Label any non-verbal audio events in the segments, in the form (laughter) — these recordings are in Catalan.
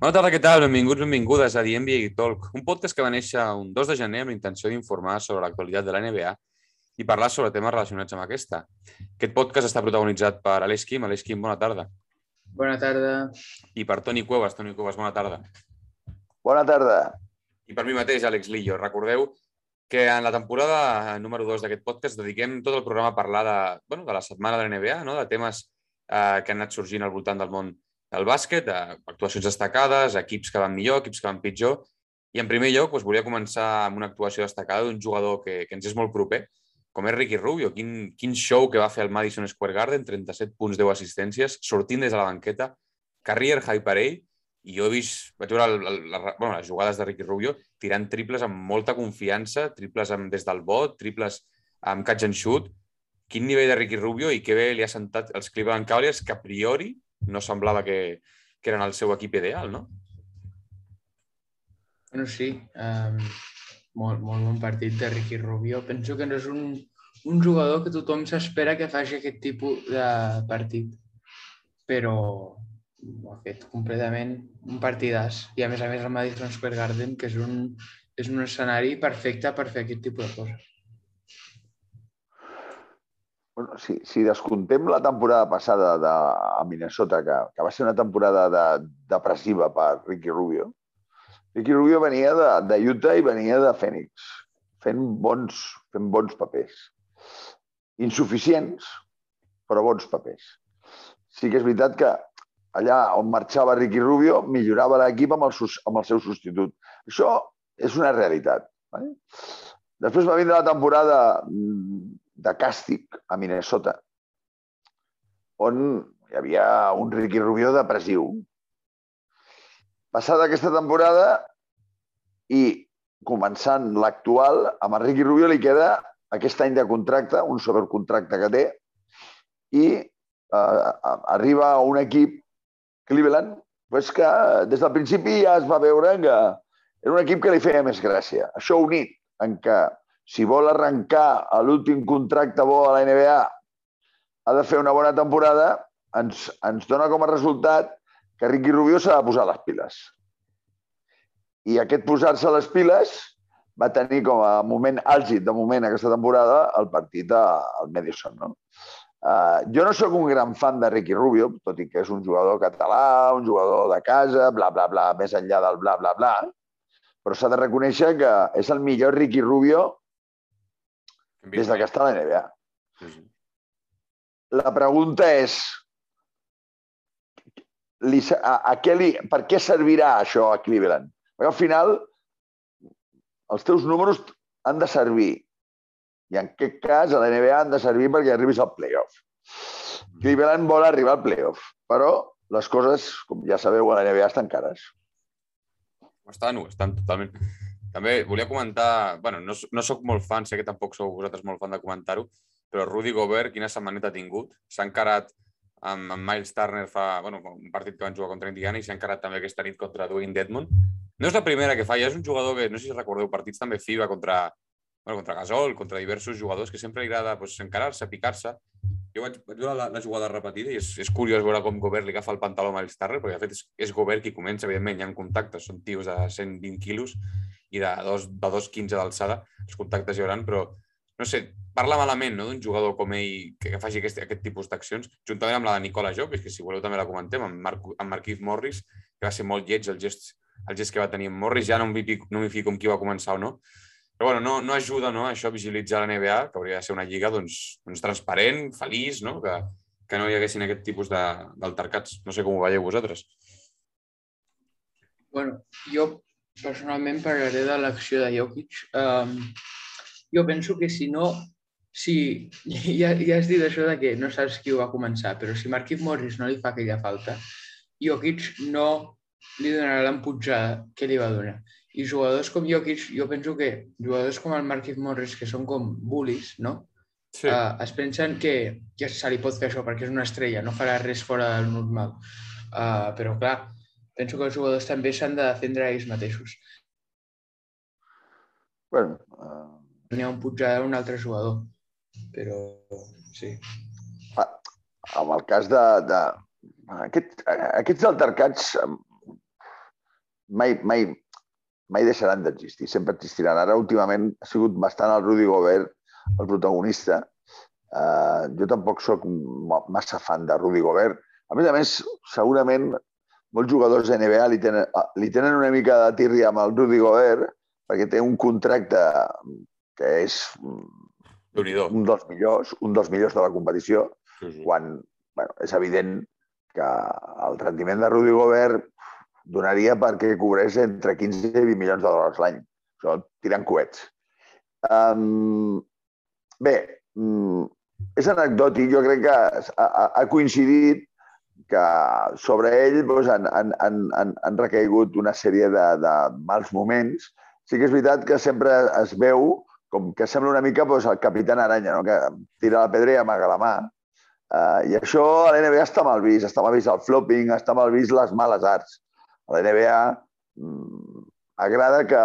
Bona tarda, què tal? Benvinguts, benvingudes a The NBA Talk, un podcast que va néixer un 2 de gener amb l'intenció d'informar sobre l'actualitat de la NBA i parlar sobre temes relacionats amb aquesta. Aquest podcast està protagonitzat per Aleix Quim. Aleix Quim, bona tarda. Bona tarda. I per Toni Cuevas. Toni Cuevas, bona tarda. Bona tarda. I per mi mateix, Àlex Lillo. Recordeu que en la temporada número 2 d'aquest podcast dediquem tot el programa a parlar de, bueno, de la setmana de la NBA, no? de temes eh, que han anat sorgint al voltant del món del bàsquet, actuacions destacades, equips que van millor, equips que van pitjor. I en primer lloc doncs, volia començar amb una actuació destacada d'un jugador que, que ens és molt proper, com és Ricky Rubio. Quin, quin show que va fer al Madison Square Garden, 37 punts, 10 assistències, sortint des de la banqueta, career high per ell, i jo he vist, vaig veure el, el, la, bueno, les jugades de Ricky Rubio tirant triples amb molta confiança, triples amb, des del bot, triples amb catch and shoot. Quin nivell de Ricky Rubio i que bé li ha sentat els Cleveland Cavaliers, que a priori no semblava que, que eren el seu equip ideal, no? Bueno, sí. Um, molt, molt bon partit de Ricky Rubio. Penso que no és un, un jugador que tothom s'espera que faci aquest tipus de partit. Però ho ha fet completament un partidàs. I a més a més el Madison Square Garden, que és un, és un escenari perfecte per fer aquest tipus de coses. Bueno, si, si descontem la temporada passada de, a Minnesota, que, que va ser una temporada de, depressiva per Ricky Rubio, Ricky Rubio venia de, de Utah i venia de Phoenix, fent bons, fent bons papers. Insuficients, però bons papers. Sí que és veritat que allà on marxava Ricky Rubio millorava l'equip amb, el, amb el seu substitut. Això és una realitat. Vale? Després va vindre la temporada de càstig a Minnesota, on hi havia un Ricky Rubio depressiu. Passada aquesta temporada i començant l'actual, amb el Ricky Rubio li queda aquest any de contracte, un sobrecontracte que té, i eh, arriba a un equip, Cleveland, pues que des del principi ja es va veure que era un equip que li feia més gràcia. Això unit en què si vol arrencar a l'últim contracte bo a la NBA, ha de fer una bona temporada, ens, ens dona com a resultat que Ricky Rubio s'ha de posar les piles. I aquest posar-se les piles va tenir com a moment àlgid de moment aquesta temporada el partit al Madison. No? Uh, jo no sóc un gran fan de Ricky Rubio, tot i que és un jugador català, un jugador de casa, bla, bla, bla, més enllà del bla, bla, bla, però s'ha de reconèixer que és el millor Ricky Rubio des de que està a la NBA. La pregunta és, li, a, a què li, per què servirà això a Cleveland? Perquè al final els teus números han de servir. I en aquest cas, a la NBA han de servir perquè arribis al playoff. Cleveland vol arribar al playoff, però les coses, com ja sabeu, a la NBA estan cares. Estan, estan totalment. També volia comentar, bueno, no, no sóc molt fan, sé que tampoc sou vosaltres molt fan de comentar-ho, però Rudy Gobert, quina setmaneta ha tingut? S'ha encarat amb, amb Miles Turner fa, bueno, un partit que van jugar contra Indiana i s'ha encarat també aquesta nit contra Dwayne Dedmon. No és la primera que fa, ja és un jugador que, no sé si recordeu, partits també FIBA contra, bueno, contra Gasol, contra diversos jugadors que sempre li agrada pues, encarar-se, picar-se. Jo vaig, vaig veure la, la jugada repetida i és, és curiós veure com Gobert li agafa el pantaló a Miles Turner, perquè de fet és, és Gobert qui comença, evidentment, hi ha contactes, són tios de 120 quilos, i de 2,15 d'alçada, els contactes hi hauran, però no sé, parla malament no, d'un jugador com ell que, que faci aquest, aquest tipus d'accions, juntament amb la de Nicola Jokic, que si voleu també la comentem, amb, Marc, amb Marquis Morris, que va ser molt lleig el gest, el gest que va tenir amb Morris, ja no m'hi fico, no fico amb qui va començar o no, però bueno, no, no ajuda no, això a vigilitzar la NBA, que hauria de ser una lliga doncs, doncs transparent, feliç, no? que, que no hi haguessin aquest tipus d'altercats. No sé com ho veieu vosaltres. Bueno, jo personalment parlaré de l'acció de Jokic. Um, jo penso que si no, si (laughs) ja, ja has dit això de que no saps qui ho va començar, però si Marquis Morris no li fa aquella falta, Jokic no li donarà l'emputjada que li va donar. I jugadors com Jokic, jo penso que jugadors com el Marquis Morris, que són com bullies, no? Sí. Uh, es pensen que, que se li pot fer això perquè és una estrella, no farà res fora del normal. Uh, però clar, penso que els jugadors també s'han de defendre ells mateixos. Bueno, uh... N'hi ha un putjada un altre jugador, però sí. Ah, en el cas de... de aquest, aquests altercats mai, mai, mai deixaran d'existir, sempre existiran. Ara, últimament, ha sigut bastant el Rudy Gobert el protagonista. Uh, jo tampoc sóc massa fan de Rudy Gobert. A més a més, segurament molts jugadors de NBA li tenen, li tenen una mica de tirria amb el Rudy Gobert perquè té un contracte que és un dels millors, un dels millors de la competició, sí, sí. quan bueno, és evident que el rendiment de Rudy Gobert donaria perquè cobrés entre 15 i 20 milions de dòlars l'any. Això tirant coets. Um, bé, um, és anecdòtic. Jo crec que ha, ha coincidit que sobre ell doncs, han, han, han, han recaigut una sèrie de, de mals moments. Sí que és veritat que sempre es veu com que sembla una mica doncs, el capitán Aranya, no? que tira la pedra i amaga la mà. Uh, I això a l'NBA està mal vist. Està mal vist el flopping, està mal vist les males arts. A la NBA mm, agrada que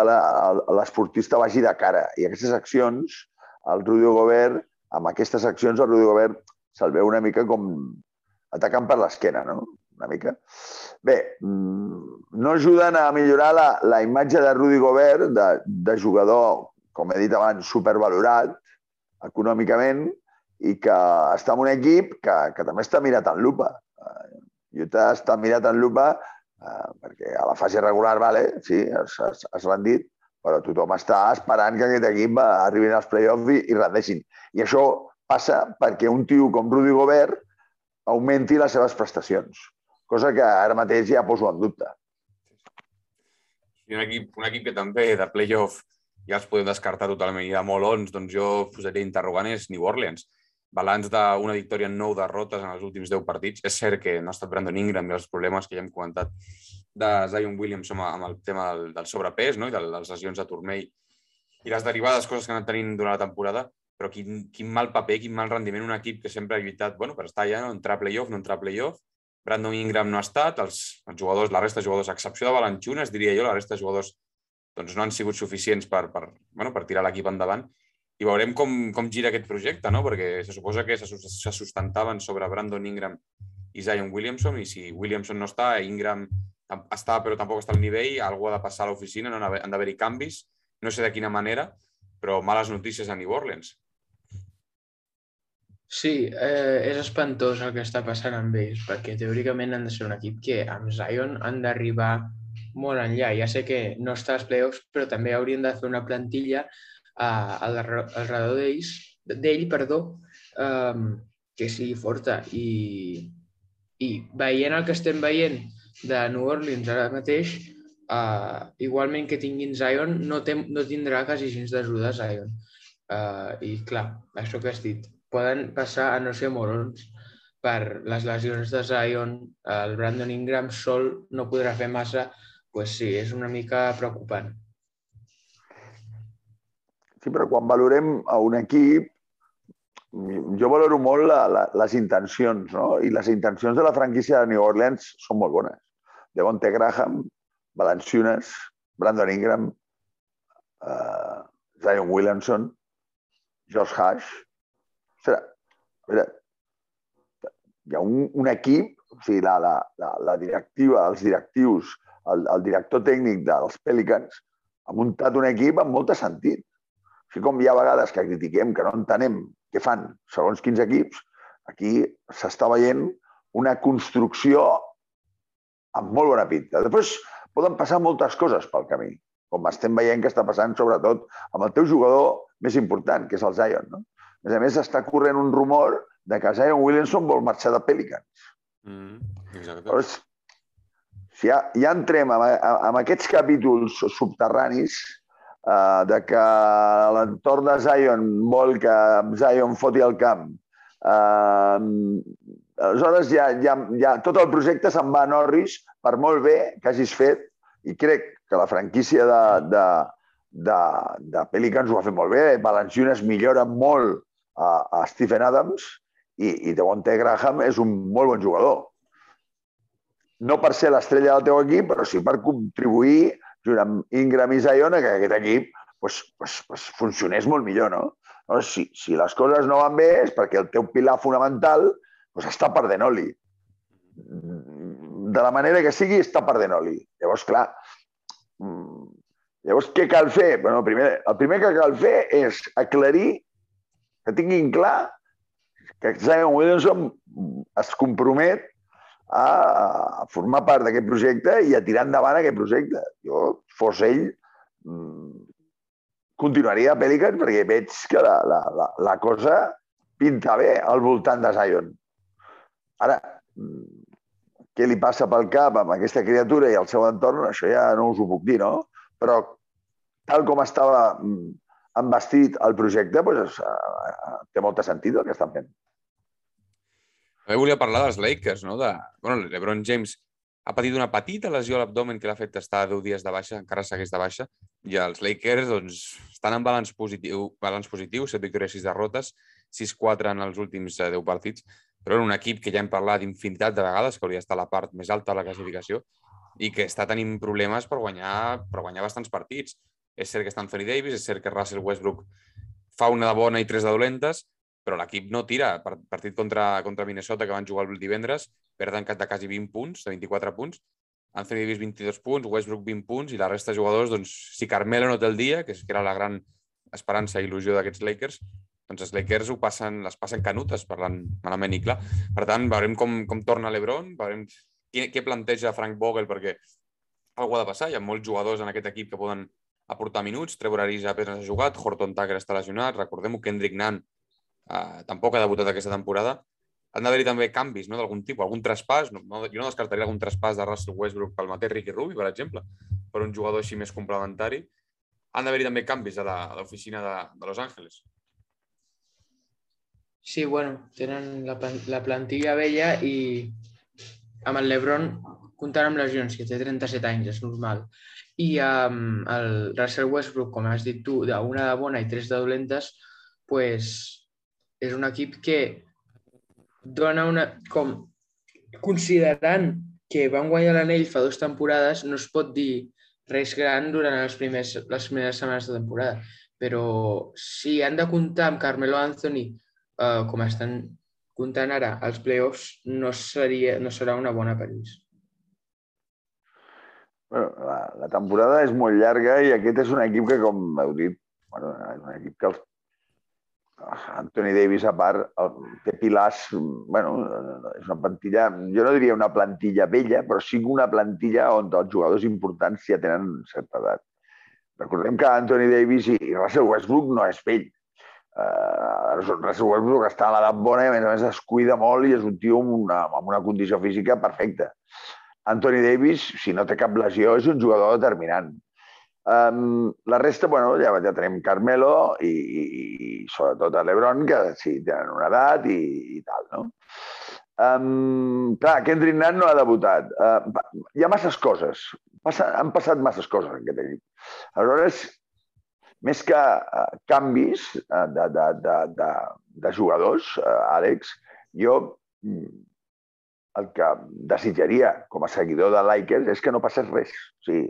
l'esportista vagi de cara. I aquestes accions, el Rudy Gobert, amb aquestes accions, el Rudy Gobert se'l veu una mica com atacant per l'esquena, no? Una mica. Bé, mm, no ajuden a millorar la, la imatge de Rudy Gobert, de, de jugador com he dit abans, supervalorat econòmicament i que està en un equip que, que també està mirat en lupa. Uh, Utah està mirat en lupa uh, perquè a la fase regular, vale, sí, has, has, has rendit, però tothom està esperant que aquest equip arribi als play-offs i, i rendeixin. I això passa perquè un tio com Rudy Gobert augmenti les seves prestacions, cosa que ara mateix ja poso en dubte. I un equip, un equip que també de play-off ja els podem descartar totalment. I de molons, doncs jo posaria interrogant és New Orleans. Balanç d'una victòria en nou derrotes en els últims 10 partits. És cert que no ha estat Brandon Ingram i els problemes que ja hem comentat de Zion Williamson amb el tema del, del sobrepès no? i de les lesions de turmell i les derivades coses que han anat tenint durant la temporada, però quin, quin mal paper, quin mal rendiment un equip que sempre ha lluitat bueno, per estar ja, no? entrar a playoff, no entrar a playoff. Brandon Ingram no ha estat, els, els jugadors, la resta de jugadors, a excepció de Valanciunas, diria jo, la resta de jugadors doncs no han sigut suficients per, per, bueno, per tirar l'equip endavant. I veurem com, com gira aquest projecte, no? perquè se suposa que se sustentaven sobre Brandon Ingram i Zion Williamson, i si Williamson no està, Ingram està però tampoc està al nivell, algú ha de passar a l'oficina, no? han d'haver-hi canvis, no sé de quina manera, però males notícies a New Orleans. Sí, eh, és espantós el que està passant amb ells, perquè teòricament han de ser un equip que amb Zion han d'arribar molt enllà. Ja sé que no està als playoffs, però també haurien de fer una plantilla uh, al, al redor d'ells, d'ell, perdó, um, que sigui forta. I, I veient el que estem veient de New Orleans ara mateix, uh, igualment que tinguin Zion, no, tem, no tindrà quasi gens d'ajuda Zion. Uh, I clar, això que has dit, poden passar a no ser morons per les lesions de Zion, el Brandon Ingram sol no podrà fer massa pues sí, és una mica preocupant. Sí, però quan valorem a un equip, jo valoro molt la, la, les intencions, no? I les intencions de la franquícia de New Orleans són molt bones. Devonte Graham, Valanciunas, Brandon Ingram, uh, Zion Williamson, Josh Hash. A veure, hi ha un, un equip, o sigui, la, la, la, la directiva, els directius, el, el director tècnic dels Pelicans ha muntat un equip amb molt de sentit. Així com hi ha vegades que critiquem, que no entenem què fan segons quins equips, aquí s'està veient una construcció amb molt bona pinta. Després poden passar moltes coses pel camí, com estem veient que està passant sobretot amb el teu jugador més important, que és el Zion. No? A més a més, està corrent un rumor de que Zion Williamson vol marxar de Pelicans. Mm, exacte. Llavors, si ja, ja entrem amb, amb aquests capítols subterranis eh, de que l'entorn de Zion vol que Zion foti el camp, eh, aleshores ja, ja, ja tot el projecte se'n va a Norris, per molt bé que hagis fet, i crec que la franquícia de, de, de, de Pelicans ho ha fet molt bé, Valanciunas millora molt a, a Stephen Adams i, i Devonte Graham és un molt bon jugador no per ser l'estrella del teu equip, però sí per contribuir junt amb Ingram i Zion que aquest equip pues, pues, pues funcionés molt millor, no? no si, si les coses no van bé és perquè el teu pilar fonamental pues, està perdent oli. De la manera que sigui, està perdent oli. Llavors, clar, mm, llavors què cal fer? Bueno, primer, el primer que cal fer és aclarir, que tinguin clar que Zion Williamson es compromet a formar part d'aquest projecte i a tirar endavant aquest projecte. Jo, fos ell, mm, continuaria a Pelicans perquè veig que la, la, la, la cosa pinta bé al voltant de Zion. Ara, mm, què li passa pel cap amb aquesta criatura i el seu entorn, això ja no us ho puc dir, no? Però tal com estava mm, envestit el projecte, doncs, té molta sentit el que estan fent. També volia parlar dels Lakers, no? De, bueno, l'Ebron James ha patit una petita lesió a l'abdomen que l'ha fet estar 10 dies de baixa, encara segueix de baixa, i els Lakers doncs, estan en balanç positiu, balanç positiu 7 victòries, 6 derrotes, 6-4 en els últims 10 eh, partits, però en un equip que ja hem parlat d'infinitat de vegades, que hauria d'estar a la part més alta de la classificació, i que està tenint problemes per guanyar, per guanyar bastants partits. És cert que està Anthony Davis, és cert que Russell Westbrook fa una de bona i tres de dolentes, però l'equip no tira. Partit contra, contra Minnesota, que van jugar el divendres, perden de quasi 20 punts, de 24 punts. Anthony Davis 22 punts, Westbrook 20 punts i la resta de jugadors, doncs, si Carmelo no té el dia, que era la gran esperança i il·lusió d'aquests Lakers, doncs els Lakers ho passen, les passen canutes, parlant malament i clar. Per tant, veurem com, com torna l'Ebron, veurem què, què planteja Frank Vogel, perquè algú ha de passar. Hi ha molts jugadors en aquest equip que poden aportar minuts. Trevor Ariza apenas ha jugat, Horton Tucker està lesionat, recordem-ho, Kendrick Nunn uh, tampoc ha debutat aquesta temporada. Han d'haver-hi també canvis no, d'algun tipus, algun traspàs. No, no, jo no descartaria algun traspàs de Russell Westbrook pel mateix Ricky Rubio, per exemple, per un jugador així més complementari. Han d'haver-hi també canvis a l'oficina de, de Los Angeles. Sí, bueno, tenen la, la plantilla vella i amb el Lebron comptant amb lesions, que té 37 anys, és normal. I amb el Russell Westbrook, com has dit tu, d'una de bona i tres de dolentes, pues, és un equip que dona una... com considerant que van guanyar l'anell fa dues temporades, no es pot dir res gran durant els primers, les primeres setmanes de temporada. Però si han de comptar amb Carmelo Anthony, eh, com estan comptant ara, els playoffs, no, seria, no serà una bona per ells. Bueno, la, la temporada és molt llarga i aquest és un equip que, com heu dit, bueno, és un equip que els Anthony Davis, a part, té pilars... bueno, és una plantilla... Jo no diria una plantilla vella, però sí una plantilla on els jugadors importants ja tenen certa edat. Recordem que Anthony Davis i Russell Westbrook no és vell. Uh, Russell Westbrook està a l'edat bona i, a més a més, es cuida molt i és un tio amb una, amb una condició física perfecta. Anthony Davis, si no té cap lesió, és un jugador determinant. Um, la resta, bueno, ja, ja tenim Carmelo i, i, i sobretot a l'Ebron, que sí, tenen una edat i, i tal, no? Um, clar, Kendrick Nunn no ha debutat. Uh, hi ha masses coses. Passa, han passat masses coses en aquest equip. Aleshores, més que uh, canvis uh, de, de, de, de, de jugadors, uh, Àlex, jo mm, el que desitjaria com a seguidor de Lakers és que no passés res. O sigui,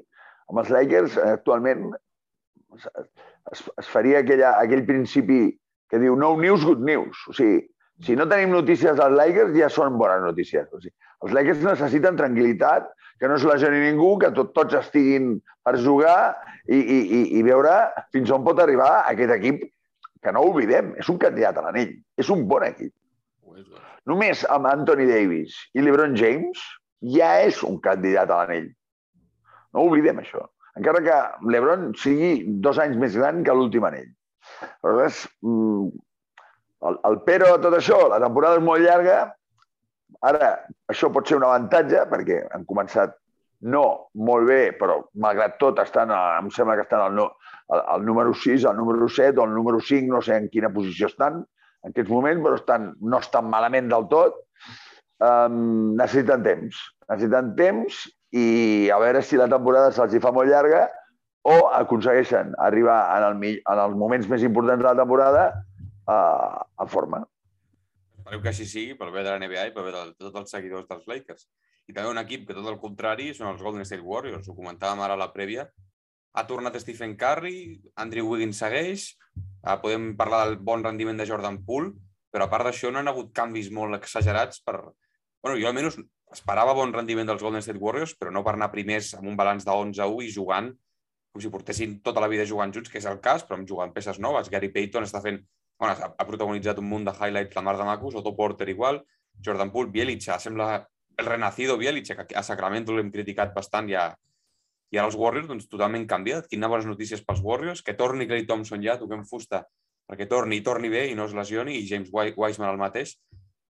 amb els Lakers, eh, actualment, es, es faria aquella, aquell principi que diu no news, good news. O sigui, si no tenim notícies dels Lakers, ja són bones notícies. O sigui, els Lakers necessiten tranquil·litat, que no es lesioni ningú, que tot, tots estiguin per jugar i, i, i, i veure fins on pot arribar aquest equip, que no ho oblidem, és un candidat a l'anell, és un bon equip. Només amb Anthony Davis i LeBron James ja és un candidat a l'anell. No oblidem això. Encara que l'Ebron sigui dos anys més gran que l'últim anell. Aleshores, mm, el, el pero a tot això, la temporada és molt llarga, ara això pot ser un avantatge perquè han començat no molt bé, però malgrat tot estan, a, em sembla que estan al, no, al, al número 6, al número 7 o al número 5, no sé en quina posició estan en aquests moments, però estan, no estan malament del tot. Um, necessiten temps. Necessiten temps i a veure si la temporada se'ls fa molt llarga o aconsegueixen arribar en, el, en els moments més importants de la temporada a, a forma. Esperem que així sigui pel bé de la NBA i pel bé de tots els seguidors dels Lakers. I també un equip que tot el contrari són els Golden State Warriors. Ho comentàvem ara a la prèvia. Ha tornat Stephen Curry, Andrew Wiggins segueix, eh, podem parlar del bon rendiment de Jordan Poole, però a part d'això no han hagut canvis molt exagerats per... bueno, jo almenys esperava bon rendiment dels Golden State Warriors, però no per anar primers amb un balanç de 11-1 i jugant com si portessin tota la vida jugant junts, que és el cas, però amb jugant peces noves. Gary Payton està fent... Bueno, ha, protagonitzat un munt de highlights la mar de macos, Otto Porter igual, Jordan Poole, Bielitsa, sembla el renacido Bielitsa, que a Sacramento l'hem criticat bastant i, a, i ara els Warriors doncs, totalment canviat. Quines bones notícies pels Warriors, que torni Clay Thompson ja, toquem fusta, perquè torni i torni bé i no es lesioni, i James Wiseman el mateix.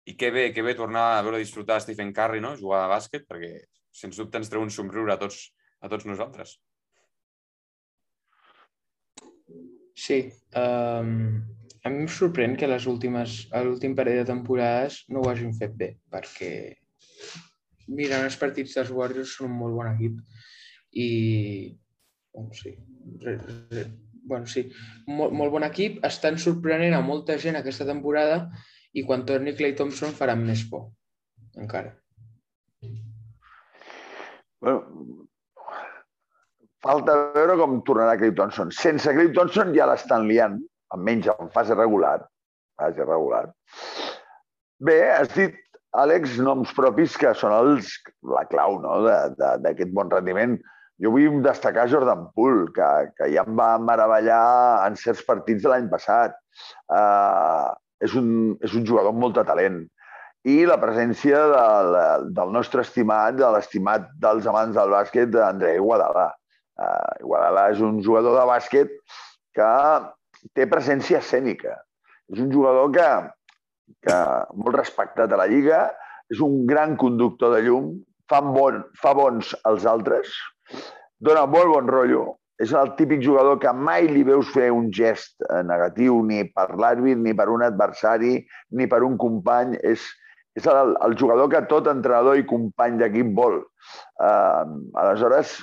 I que bé, que bé tornar a veure disfrutar Stephen Curry, no? jugar a bàsquet, perquè sens dubte ens treu un somriure a tots, a tots nosaltres. Sí. Um, a mi em sorprèn que les últimes, l'últim parell de temporades no ho hagin fet bé, perquè mirant els partits dels Warriors són un molt bon equip i bueno, sí, re, re, bueno, sí, molt, molt bon equip, estan sorprenent a molta gent aquesta temporada i quan torni Clay Thompson faran més por, encara. Bueno, falta veure com tornarà Clay Thompson. Sense Clay Thompson ja l'estan liant, almenys en fase regular. Fase regular. Bé, has dit, Àlex, noms propis que són els, la clau no? d'aquest bon rendiment. Jo vull destacar Jordan Poole, que, que ja em va meravellar en certs partits de l'any passat. Uh, és, un, és un jugador amb molt de talent. I la presència del, del nostre estimat, de l'estimat dels amants del bàsquet, d'André Guadalà. Uh, Igualada és un jugador de bàsquet que té presència escènica. És un jugador que, que molt respectat a la Lliga, és un gran conductor de llum, fa, bon, fa bons als altres, dona molt bon rotllo, és el típic jugador que mai li veus fer un gest eh, negatiu ni per l'àrbit, ni per un adversari, ni per un company. És, és el, el jugador que tot entrenador i company d'equip vol. Uh, aleshores,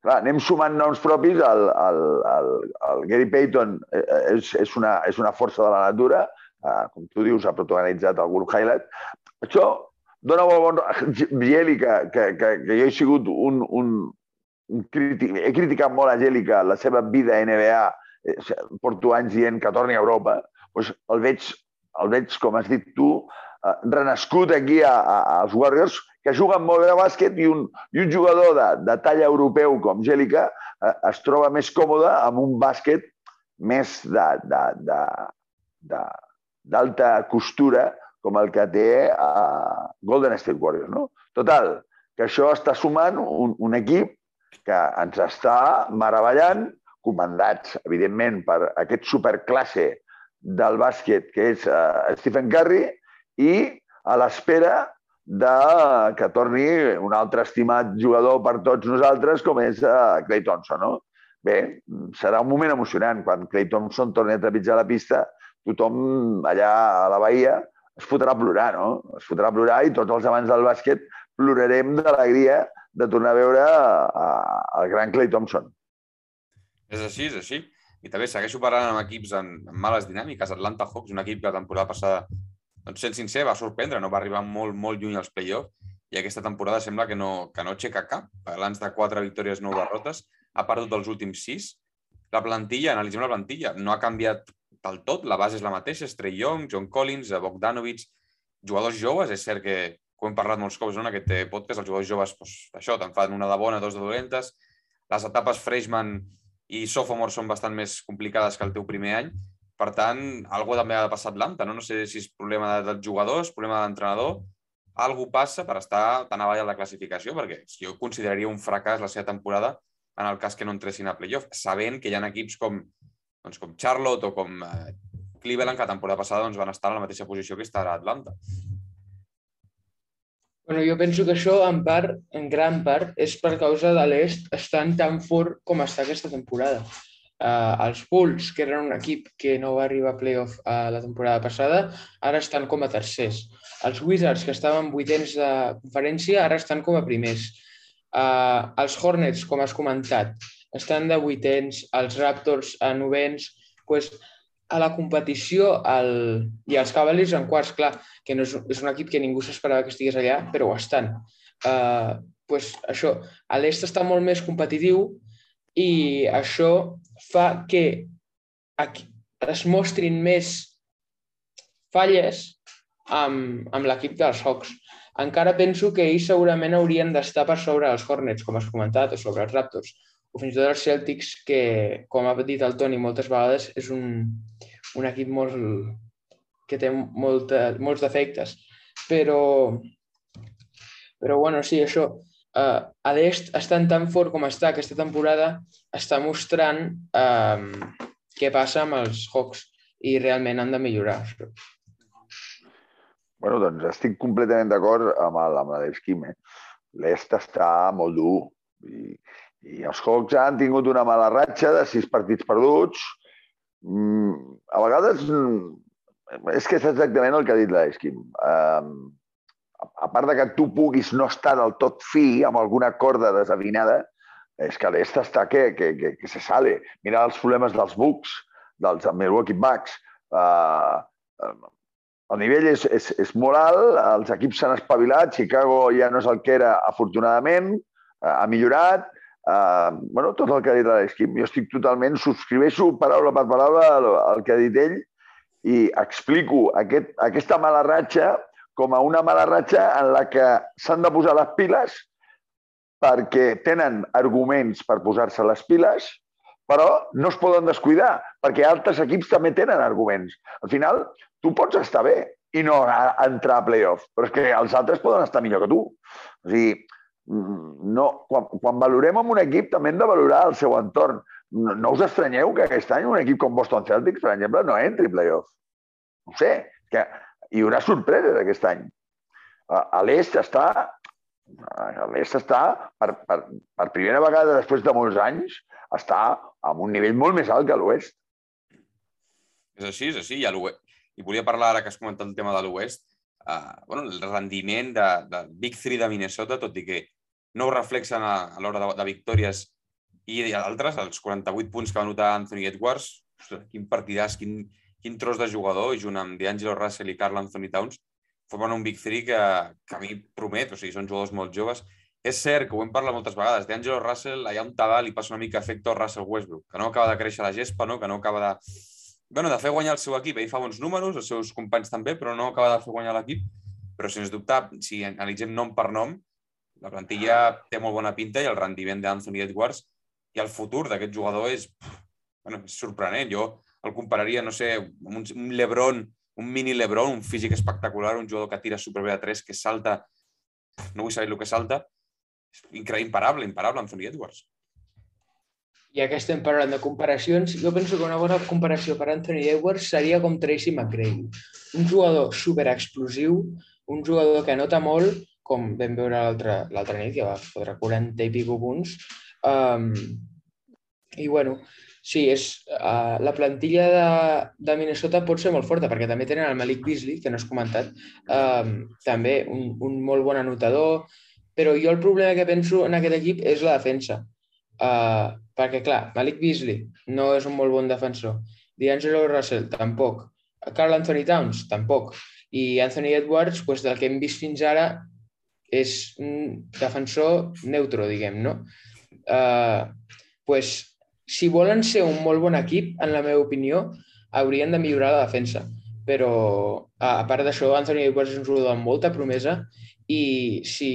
Clar, anem sumant noms propis. El, el, el, el Gary Payton eh, eh, és, és, una, és una força de la natura. Uh, com tu dius, ha protagonitzat el grup Highlight. Això dona molt bon... (laughs) Bieli, que, que, que, que jo he sigut un, un, He criticat molt a Gèlica la seva vida a NBA, eh, porto anys dient que torni a Europa, doncs el veig, el veig, com has dit tu, eh, renascut aquí a, a, als Warriors, que juguen molt bé a bàsquet i un, i un jugador de, de talla europeu com Gèlica eh, es troba més còmode amb un bàsquet més d'alta costura com el que té a Golden State Warriors. No? Total, que això està sumant un, un equip que ens està meravellant, comandats, evidentment, per aquest superclasse del bàsquet que és uh, Stephen Curry i a l'espera de que torni un altre estimat jugador per tots nosaltres com és uh, Clay Thompson. No? Bé, serà un moment emocionant. Quan Clay Thompson torni a trepitjar la pista, tothom allà a la Bahia es fotrà a plorar, no? Es fotrà a plorar i tots els amants del bàsquet plorarem d'alegria de tornar a veure el gran Clay Thompson. És així, és així. I també segueixo parlant amb equips en, en males dinàmiques. Atlanta Hawks, un equip que la temporada passada doncs sent sincer, va sorprendre, no va arribar molt, molt lluny als play-offs i aquesta temporada sembla que no, que no aixeca cap. Abans de quatre victòries, nou derrotes, ha perdut els últims sis. La plantilla, analitzem la plantilla, no ha canviat del tot, la base és la mateixa, és Trey Young, John Collins, Bogdanovic, jugadors joves, és cert que, ho hem parlat molts cops no, en aquest podcast, els jugadors joves, doncs, això, te'n fan una de bona, dos de dolentes, les etapes freshman i sophomore són bastant més complicades que el teu primer any, per tant, algú també ha de passar Atlanta, no? No sé si és problema dels jugadors, problema de l'entrenador, algú passa per estar tan avall a la classificació, perquè jo consideraria un fracàs la seva temporada en el cas que no entressin a playoff, sabent que hi ha equips com, doncs, com Charlotte o com eh, Cleveland, que la temporada passada doncs, van estar en la mateixa posició que està ara Atlanta. Bueno, jo penso que això, en part, en gran part, és per causa de l'est estan tan fort com està aquesta temporada. Uh, els Bulls, que eren un equip que no va arribar a playoff uh, la temporada passada, ara estan com a tercers. Els Wizards, que estaven vuitens de conferència, ara estan com a primers. Uh, els Hornets, com has comentat, estan de vuitens, els Raptors a novens, pues, a la competició el... i els Cavaliers en quarts, clar, que no és, és un equip que ningú s'esperava que estigués allà, però ho estan. Uh, pues, això, a l'est està molt més competitiu i això fa que es mostrin més falles amb, amb l'equip dels Hawks. Encara penso que ells segurament haurien d'estar per sobre els Hornets, com has comentat, o sobre els Raptors, o fins i tot els Celtics, que, com ha dit el Toni moltes vegades, és un, un equip molt, que té molta, molts defectes. Però, però bueno, sí, això. Uh, a l'est, estant tan fort com està aquesta temporada, està mostrant uh, què passa amb els Hawks i realment han de millorar. Bueno, doncs estic completament d'acord amb, el, amb la d'Esquim. Eh? L'est està molt dur i, i els Hawks han tingut una mala ratxa de sis partits perduts. Mm, a vegades mm, és que és exactament el que ha dit l'Esquim. Um, a part de que tu puguis no estar del tot fi amb alguna corda desafinada, és que l'est està que, que, que, que se sale. Mira els problemes dels Bucks, dels Milwaukee Bucks. Uh, el nivell és, és, és molt alt, els equips s'han espavilat, Chicago ja no és el que era, afortunadament, eh, ha millorat, eh, bueno, tot el que ha dit l'Alex Kim. Jo estic totalment, subscriveixo paraula per paraula el, el que ha dit ell i explico aquest, aquesta mala ratxa com a una mala ratxa en la que s'han de posar les piles perquè tenen arguments per posar-se les piles, però no es poden descuidar, perquè altres equips també tenen arguments. Al final, tu pots estar bé i no entrar a playoff, però és que els altres poden estar millor que tu. O sigui, no, quan, quan valorem amb un equip també hem de valorar el seu entorn. No, no us estranyeu que aquest any un equip com Boston Celtics, per exemple, no entri a playoff. No sé, que hi haurà sorpreses aquest any. A, l'est està a l'est està, per, per, per primera vegada després de molts anys, està a un nivell molt més alt que l'oest. És així, és així. I a i volia parlar, ara que has comentat el tema de l'Oest, uh, bueno, el rendiment de, de Big Three de Minnesota, tot i que no ho reflexen a, a l'hora de, de victòries i altres, els 48 punts que va notar Anthony Edwards, ostres, quin partidàs, quin, quin tros de jugador, i junt amb D'Angelo Russell i Carl Anthony Towns, formen un Big Three que, que a mi promet, o sigui, són jugadors molt joves. És cert que ho hem parlat moltes vegades, D'Angelo Russell, allà on tal li passa una mica efecte Russell Westbrook, que no acaba de créixer la gespa, no? que no acaba de, bueno, de fer guanyar el seu equip. Ell fa bons números, els seus companys també, però no acaba de fer guanyar l'equip. Però, sens dubte, si analitzem nom per nom, la plantilla té molt bona pinta i el rendiment d'Anthony Edwards i el futur d'aquest jugador és, bueno, és sorprenent. Jo el compararia, no sé, amb un, Lebron, un mini Lebron, un físic espectacular, un jugador que tira superbé a tres, que salta, no vull saber el que salta, increïble, imparable, imparable, Anthony Edwards ja que estem parlant de comparacions, jo penso que una bona comparació per Anthony Edwards seria com Tracy McGrady. Un jugador super explosiu, un jugador que nota molt, com vam veure l'altra nit, que va fotre 40 i pico punts. Um, I bueno, sí, és, uh, la plantilla de, de Minnesota pot ser molt forta, perquè també tenen el Malik Beasley, que no has comentat, um, també un, un molt bon anotador, però jo el problema que penso en aquest equip és la defensa. Uh, perquè, clar, Malik Beasley no és un molt bon defensor. D'Angelo Russell, tampoc. Carl Anthony Towns, tampoc. I Anthony Edwards, pues, del que hem vist fins ara, és un defensor neutro, diguem, no? Uh, pues, si volen ser un molt bon equip, en la meva opinió, haurien de millorar la defensa. Però, a part d'això, Anthony Edwards és un jugador amb molta promesa i si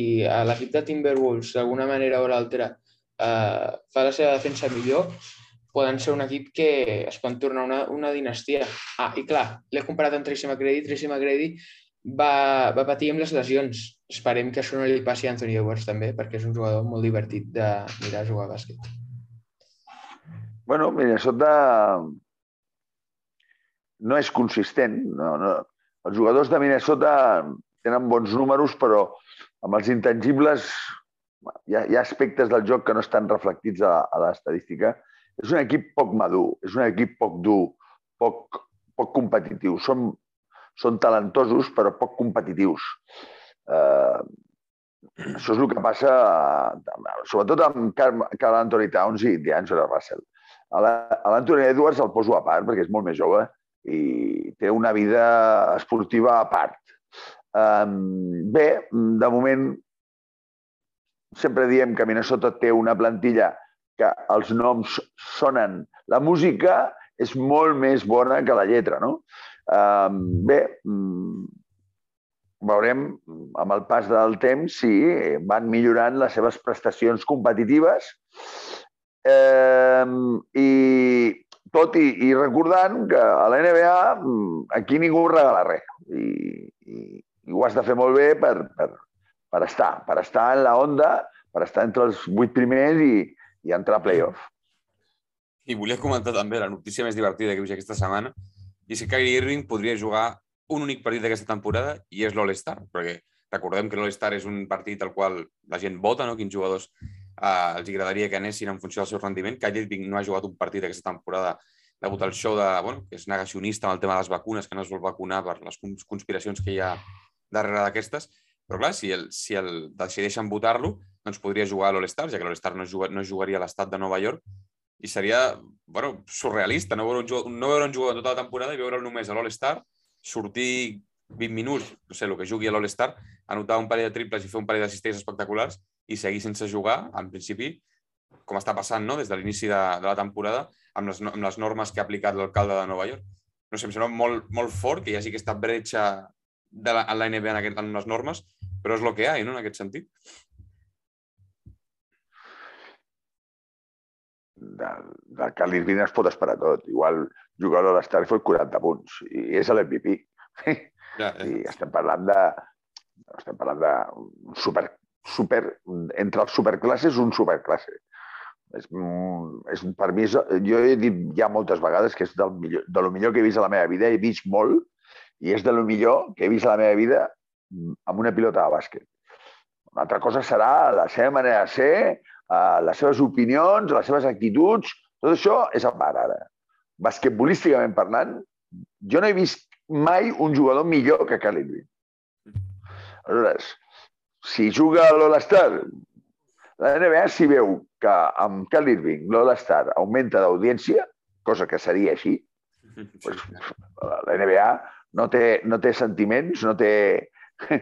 l'equip de Timberwolves, d'alguna manera o l'altra, eh, fa la seva defensa millor, poden ser un equip que es pot tornar una, una dinastia. Ah, i clar, l'he comparat amb Tracy McGrady. Tracy McGrady va, va patir amb les lesions. Esperem que això no li passi a Anthony Edwards també, perquè és un jugador molt divertit de mirar jugar a bàsquet. Bueno, Minnesota no és consistent. No, no. Els jugadors de Minnesota tenen bons números, però amb els intangibles hi ha, hi ha aspectes del joc que no estan reflectits a, a l'estadística. És un equip poc madur, és un equip poc dur, poc, poc competitiu. Són, són talentosos, però poc competitius. Eh, això és el que passa, sobretot amb Carl Anthony Towns i D'Angelo Russell. A l'Anthony Edwards el poso a part, perquè és molt més jove i té una vida esportiva a part. Um, bé, de moment sempre diem que Minnesota té una plantilla que els noms sonen. La música és molt més bona que la lletra, no? Um, bé, veurem amb el pas del temps si van millorant les seves prestacions competitives eh, i tot i, i recordant que a la NBA aquí ningú regala res i, i, i ho has de fer molt bé per, per, per estar, per estar en la onda, per estar entre els vuit primers i, i entrar a playoff. I volia comentar també la notícia més divertida que he vist aquesta setmana, i és que Kyrie Irving podria jugar un únic partit d'aquesta temporada i és l'All-Star, perquè recordem que l'All-Star és un partit al qual la gent vota, no? quins jugadors eh, els agradaria que anessin en funció del seu rendiment. Kyrie Irving no ha jugat un partit aquesta temporada degut al show de, bueno, que és negacionista amb el tema de les vacunes, que no es vol vacunar per les conspiracions que hi ha darrere d'aquestes. Però clar, si, el, si el decideixen votar-lo, doncs podria jugar a l'All-Star, ja que l'All-Star no, juga, no jugaria a l'estat de Nova York, i seria bueno, surrealista no veure, un jugador, no veure un jugador tota la temporada i veure'l només a l'All-Star sortir 20 minuts, no sé, el que jugui a l'All-Star, anotar un parell de triples i fer un parell d'assistents espectaculars i seguir sense jugar, en principi, com està passant no? des de l'inici de, de la temporada, amb les, amb les normes que ha aplicat l'alcalde de Nova York. No sé, em sembla molt, molt fort que hi hagi aquesta bretxa de la, en la NBA en, aquest, en les normes, però és el que hi ha, no?, en aquest sentit. De, de que l'Irving es pot esperar tot. Igual a l'All-Star fot 40 punts i és l'MVP. Ja, ja. I estem parlant de... Estem parlant de super, super... Entre els superclasses, un superclasse. És, és, per mi, és, jo he dit ja moltes vegades que és del millor, de lo millor que he vist a la meva vida. He vist molt i és de lo millor que he vist a la meva vida amb una pilota de bàsquet. Una altra cosa serà la seva manera de ser, uh, les seves opinions, les seves actituds, tot això és a part ara. Basquetbolísticament parlant, jo no he vist mai un jugador millor que Cal Irving. Aleshores, si juga a l'All-Star, la NBA si veu que amb Cal Irving l'All-Star augmenta d'audiència, cosa que seria així, pues, la NBA no té, no té sentiments, no té, (laughs)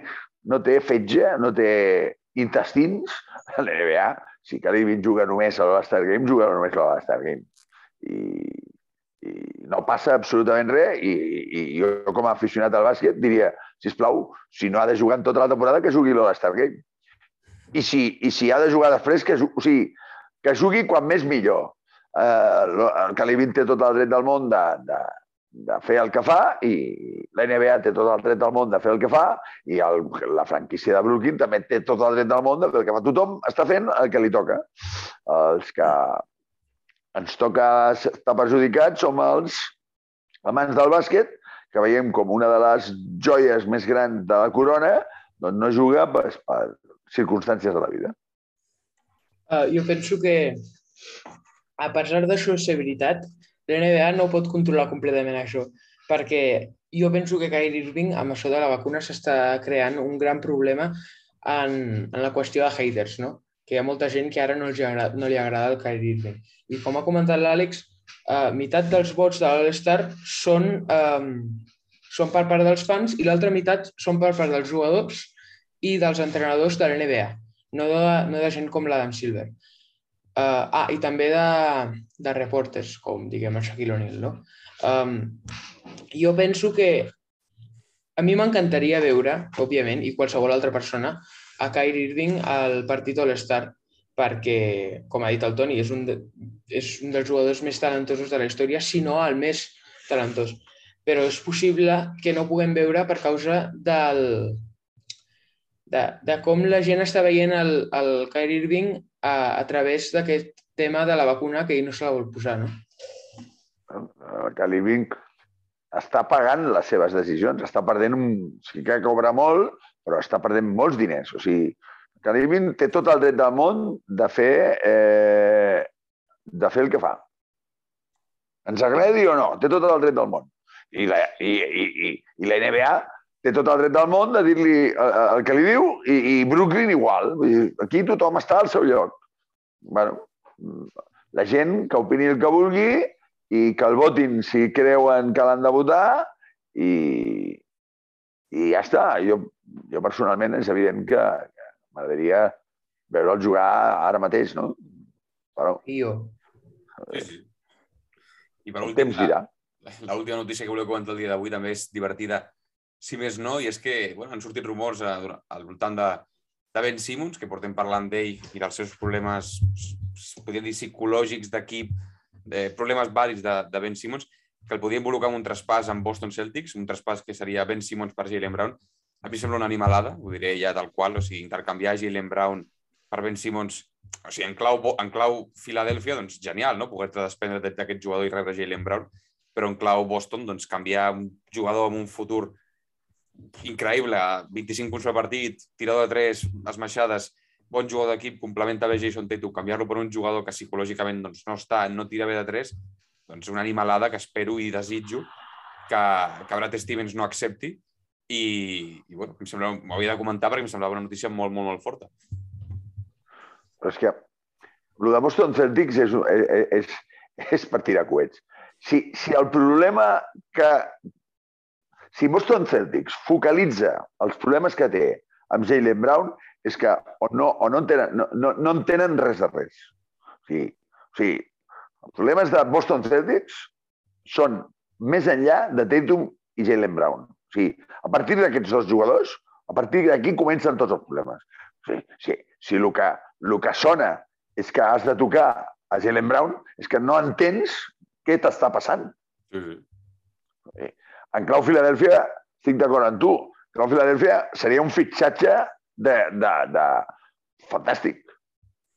no té fetge, no té intestins. La NBA, si Cal Irving juga només a l'All-Star Game, juga només a l'All-Star Game. I i no passa absolutament res i, i jo com a aficionat al bàsquet diria, si plau, si no ha de jugar en tota la temporada, que jugui l'All-Star Game. I si, I si ha de jugar després, que, o sigui, que jugui quan més millor. Eh, el Calibin té tot el dret del món de, de, de fer el que fa i la NBA té tot el dret del món de fer el que fa i el, la franquícia de Brooklyn també té tot el dret del món de fer el que fa. Tothom està fent el que li toca. Els que, ens toca estar perjudicats som els amants del bàsquet, que veiem com una de les joies més grans de la corona doncs no juga per, per circumstàncies de la vida. Uh, jo penso que, a pesar ser veritat, l'NBA no pot controlar completament això, perquè jo penso que Kyrie Irving, amb això de la vacuna, s'està creant un gran problema en, en la qüestió de haters, no? que hi ha molta gent que ara no, agrada, no li agrada el Kyrie Irving. I com ha comentat l'Àlex, uh, meitat dels vots de l'All-Star són, um, són per part dels fans i l'altra meitat són per part dels jugadors i dels entrenadors de l'NBA, no, de, no de gent com l'Adam Silver. Uh, ah, i també de, de reporters, com diguem el Shaquille O'Neal, no? Um, jo penso que a mi m'encantaria veure, òbviament, i qualsevol altra persona, a Kyrie Irving al partit All-Star perquè, com ha dit el Toni, és un, de, és un dels jugadors més talentosos de la història, si no el més talentós. Però és possible que no puguem veure per causa del, de, de com la gent està veient el, el Kyrie Irving a, a través d'aquest tema de la vacuna que ell no se la vol posar, no? El Kyrie Irving està pagant les seves decisions, està perdent un... Sí que cobra molt, però està perdent molts diners. O sigui, Calibin té tot el dret del món de fer, eh, de fer el que fa. Ens agradi o no, té tot el dret del món. I la, i, i, i, i la NBA té tot el dret del món de dir-li el, el que li diu i, i Brooklyn igual. Vull dir, aquí tothom està al seu lloc. bueno, la gent que opini el que vulgui i que el votin si creuen que l'han de votar i, i ja està. Jo, jo personalment és evident que m'agradaria veure'l jugar ara mateix, no? Però... I jo. Sí, sí. I per últim, temps dirà. L'última notícia que voleu comentar el dia d'avui també és divertida. si més no, i és que bueno, han sortit rumors a, al voltant de, de Ben Simmons, que portem parlant d'ell i dels seus problemes, podríem dir, psicològics d'equip, de problemes vàlids de, de Ben Simmons, que el podia involucrar en un traspàs amb Boston Celtics, un traspàs que seria Ben Simmons per Jalen Brown. A mi sembla una animalada, ho diré ja tal qual, o sigui, intercanviar Jalen Brown per Ben Simmons, o sigui, en clau, en clau Filadèlfia, doncs genial, no? Poder-te desprendre d'aquest jugador i rebre Jalen Brown, però en clau Boston, doncs canviar un jugador amb un futur increïble, 25 punts per partit, tirador de 3, esmaixades, bon jugador d'equip, complementa bé Jason Tatum, canviar-lo per un jugador que psicològicament doncs, no està, no tira bé de 3, doncs una animalada que espero i desitjo que, que Brad Stevens no accepti i, i bueno, em sembla, havia de comentar perquè em semblava una notícia molt, molt, molt forta. Però és que el de Boston Celtics és, és, és, és per tirar coets. Si, si el problema que... Si Boston Celtics focalitza els problemes que té amb Jalen Brown és que o no, o no, entenen, no, no, no entenen res de res. O sigui, o sigui, els problemes de Boston Celtics són més enllà de Tatum i Jalen Brown. O sigui, a partir d'aquests dos jugadors, a partir d'aquí comencen tots els problemes. O sigui, si, si el, que, el que sona és que has de tocar a Jalen Brown, és que no entens què t'està passant. Sí, sí. En clau Filadèlfia, estic d'acord amb tu, en clau Filadèlfia seria un fitxatge de, de, de... fantàstic,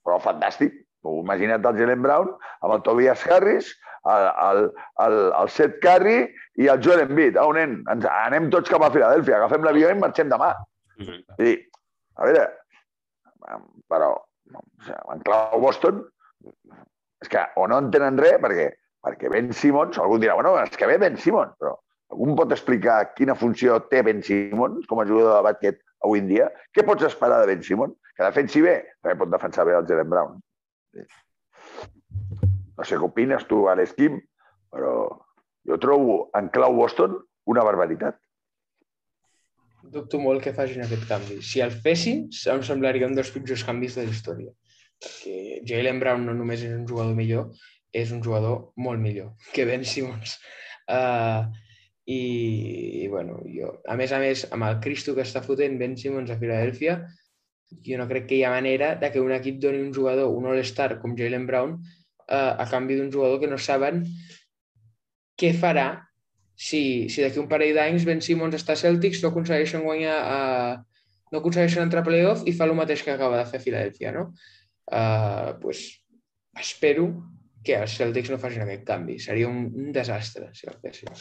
però fantàstic. Imagina't el Jalen Brown amb el Tobias Harris, el, el, el, Seth Curry i el Joel Embiid. Au, nen, ens, anem tots cap a Filadèlfia, agafem l'avió i marxem demà. Sí. I, a veure, però en clau Boston, és que o no entenen res, perquè, perquè Ben Simmons, algú dirà, bueno, és que ve Ben Simmons, però algú pot explicar quina funció té Ben Simmons com a jugador de bàsquet avui en dia? Què pots esperar de Ben Simmons? Que defensi bé, també pot defensar bé el Jalen Brown. No sé què opines tu, Alex Kim, però jo trobo en clau Boston una barbaritat. Dubto molt que facin aquest canvi. Si el fessin, em semblaria un dels pitjors canvis de la història. Perquè Jalen Brown no només és un jugador millor, és un jugador molt millor que Ben Simmons. Uh, i, i, bueno, jo, a més a més, amb el Cristo que està fotent Ben Simmons a Filadèlfia, jo no crec que hi ha manera de que un equip doni un jugador, un all-star com Jalen Brown, eh, a canvi d'un jugador que no saben què farà si, si d'aquí un parell d'anys Ben Simmons està a Celtics, no aconsegueixen guanyar, eh, no aconsegueixen entrar a playoff i fa el mateix que acaba de fer Filadèlfia, no? Eh, pues, espero que els Celtics no facin aquest canvi. Seria un, un desastre si el fessin.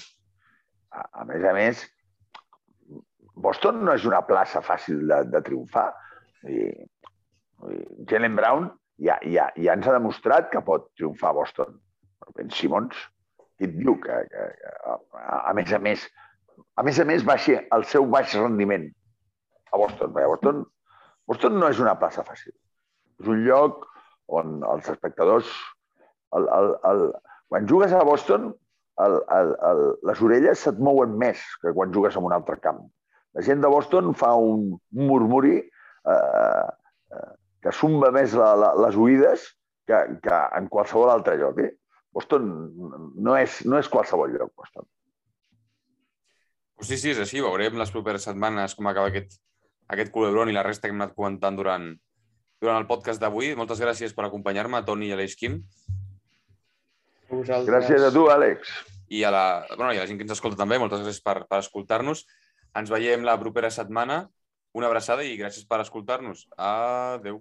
A, a més a més, Boston no és una plaça fàcil de, de triomfar. I, i Jalen Brown ja, ja, ja ens ha demostrat que pot triomfar a Boston. Ben Simmons, qui et diu que, que, que a, a més a més, a més a més baixi el seu baix rendiment a Boston. Perquè Boston, Boston no és una plaça fàcil. És un lloc on els espectadors... El, el, el, quan jugues a Boston, el, el, el, les orelles se't mouen més que quan jugues en un altre camp. La gent de Boston fa un murmuri eh, eh, que sumba més la, la, les oïdes que, que en qualsevol altre lloc. Eh? Boston no és, no és qualsevol lloc, Boston. Pues sí, sí, és així. Veurem les properes setmanes com acaba aquest, aquest culebron i la resta que hem anat comentant durant, durant el podcast d'avui. Moltes gràcies per acompanyar-me, Toni i Aleix Quim. Vosaltres. Gràcies a tu, Àlex. I a, la, bueno, i a la gent que ens escolta també, moltes gràcies per, per escoltar-nos. Ens veiem la propera setmana. Una abraçada i gràcies per escoltar-nos. Adeu.